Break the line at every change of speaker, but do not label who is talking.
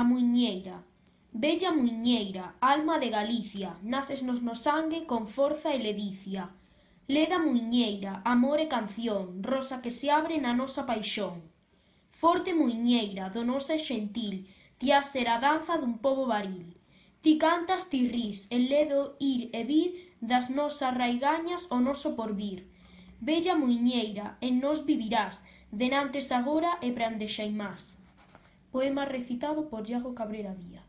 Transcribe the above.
A muiñeira Bella muiñeira, alma de Galicia, nácesnos no sangue con forza e ledicia. Leda muiñeira, amor e canción, rosa que se abre na nosa paixón. Forte muiñeira, donosa e xentil, ti a ser a danza dun pobo varil. Ti cantas, ti rís, en ledo ir e vir das nosas raigañas o noso porvir. Bella muiñeira, en nos vivirás, denantes agora e prandexaimás. Poema recitado por Iago Cabrera Díaz.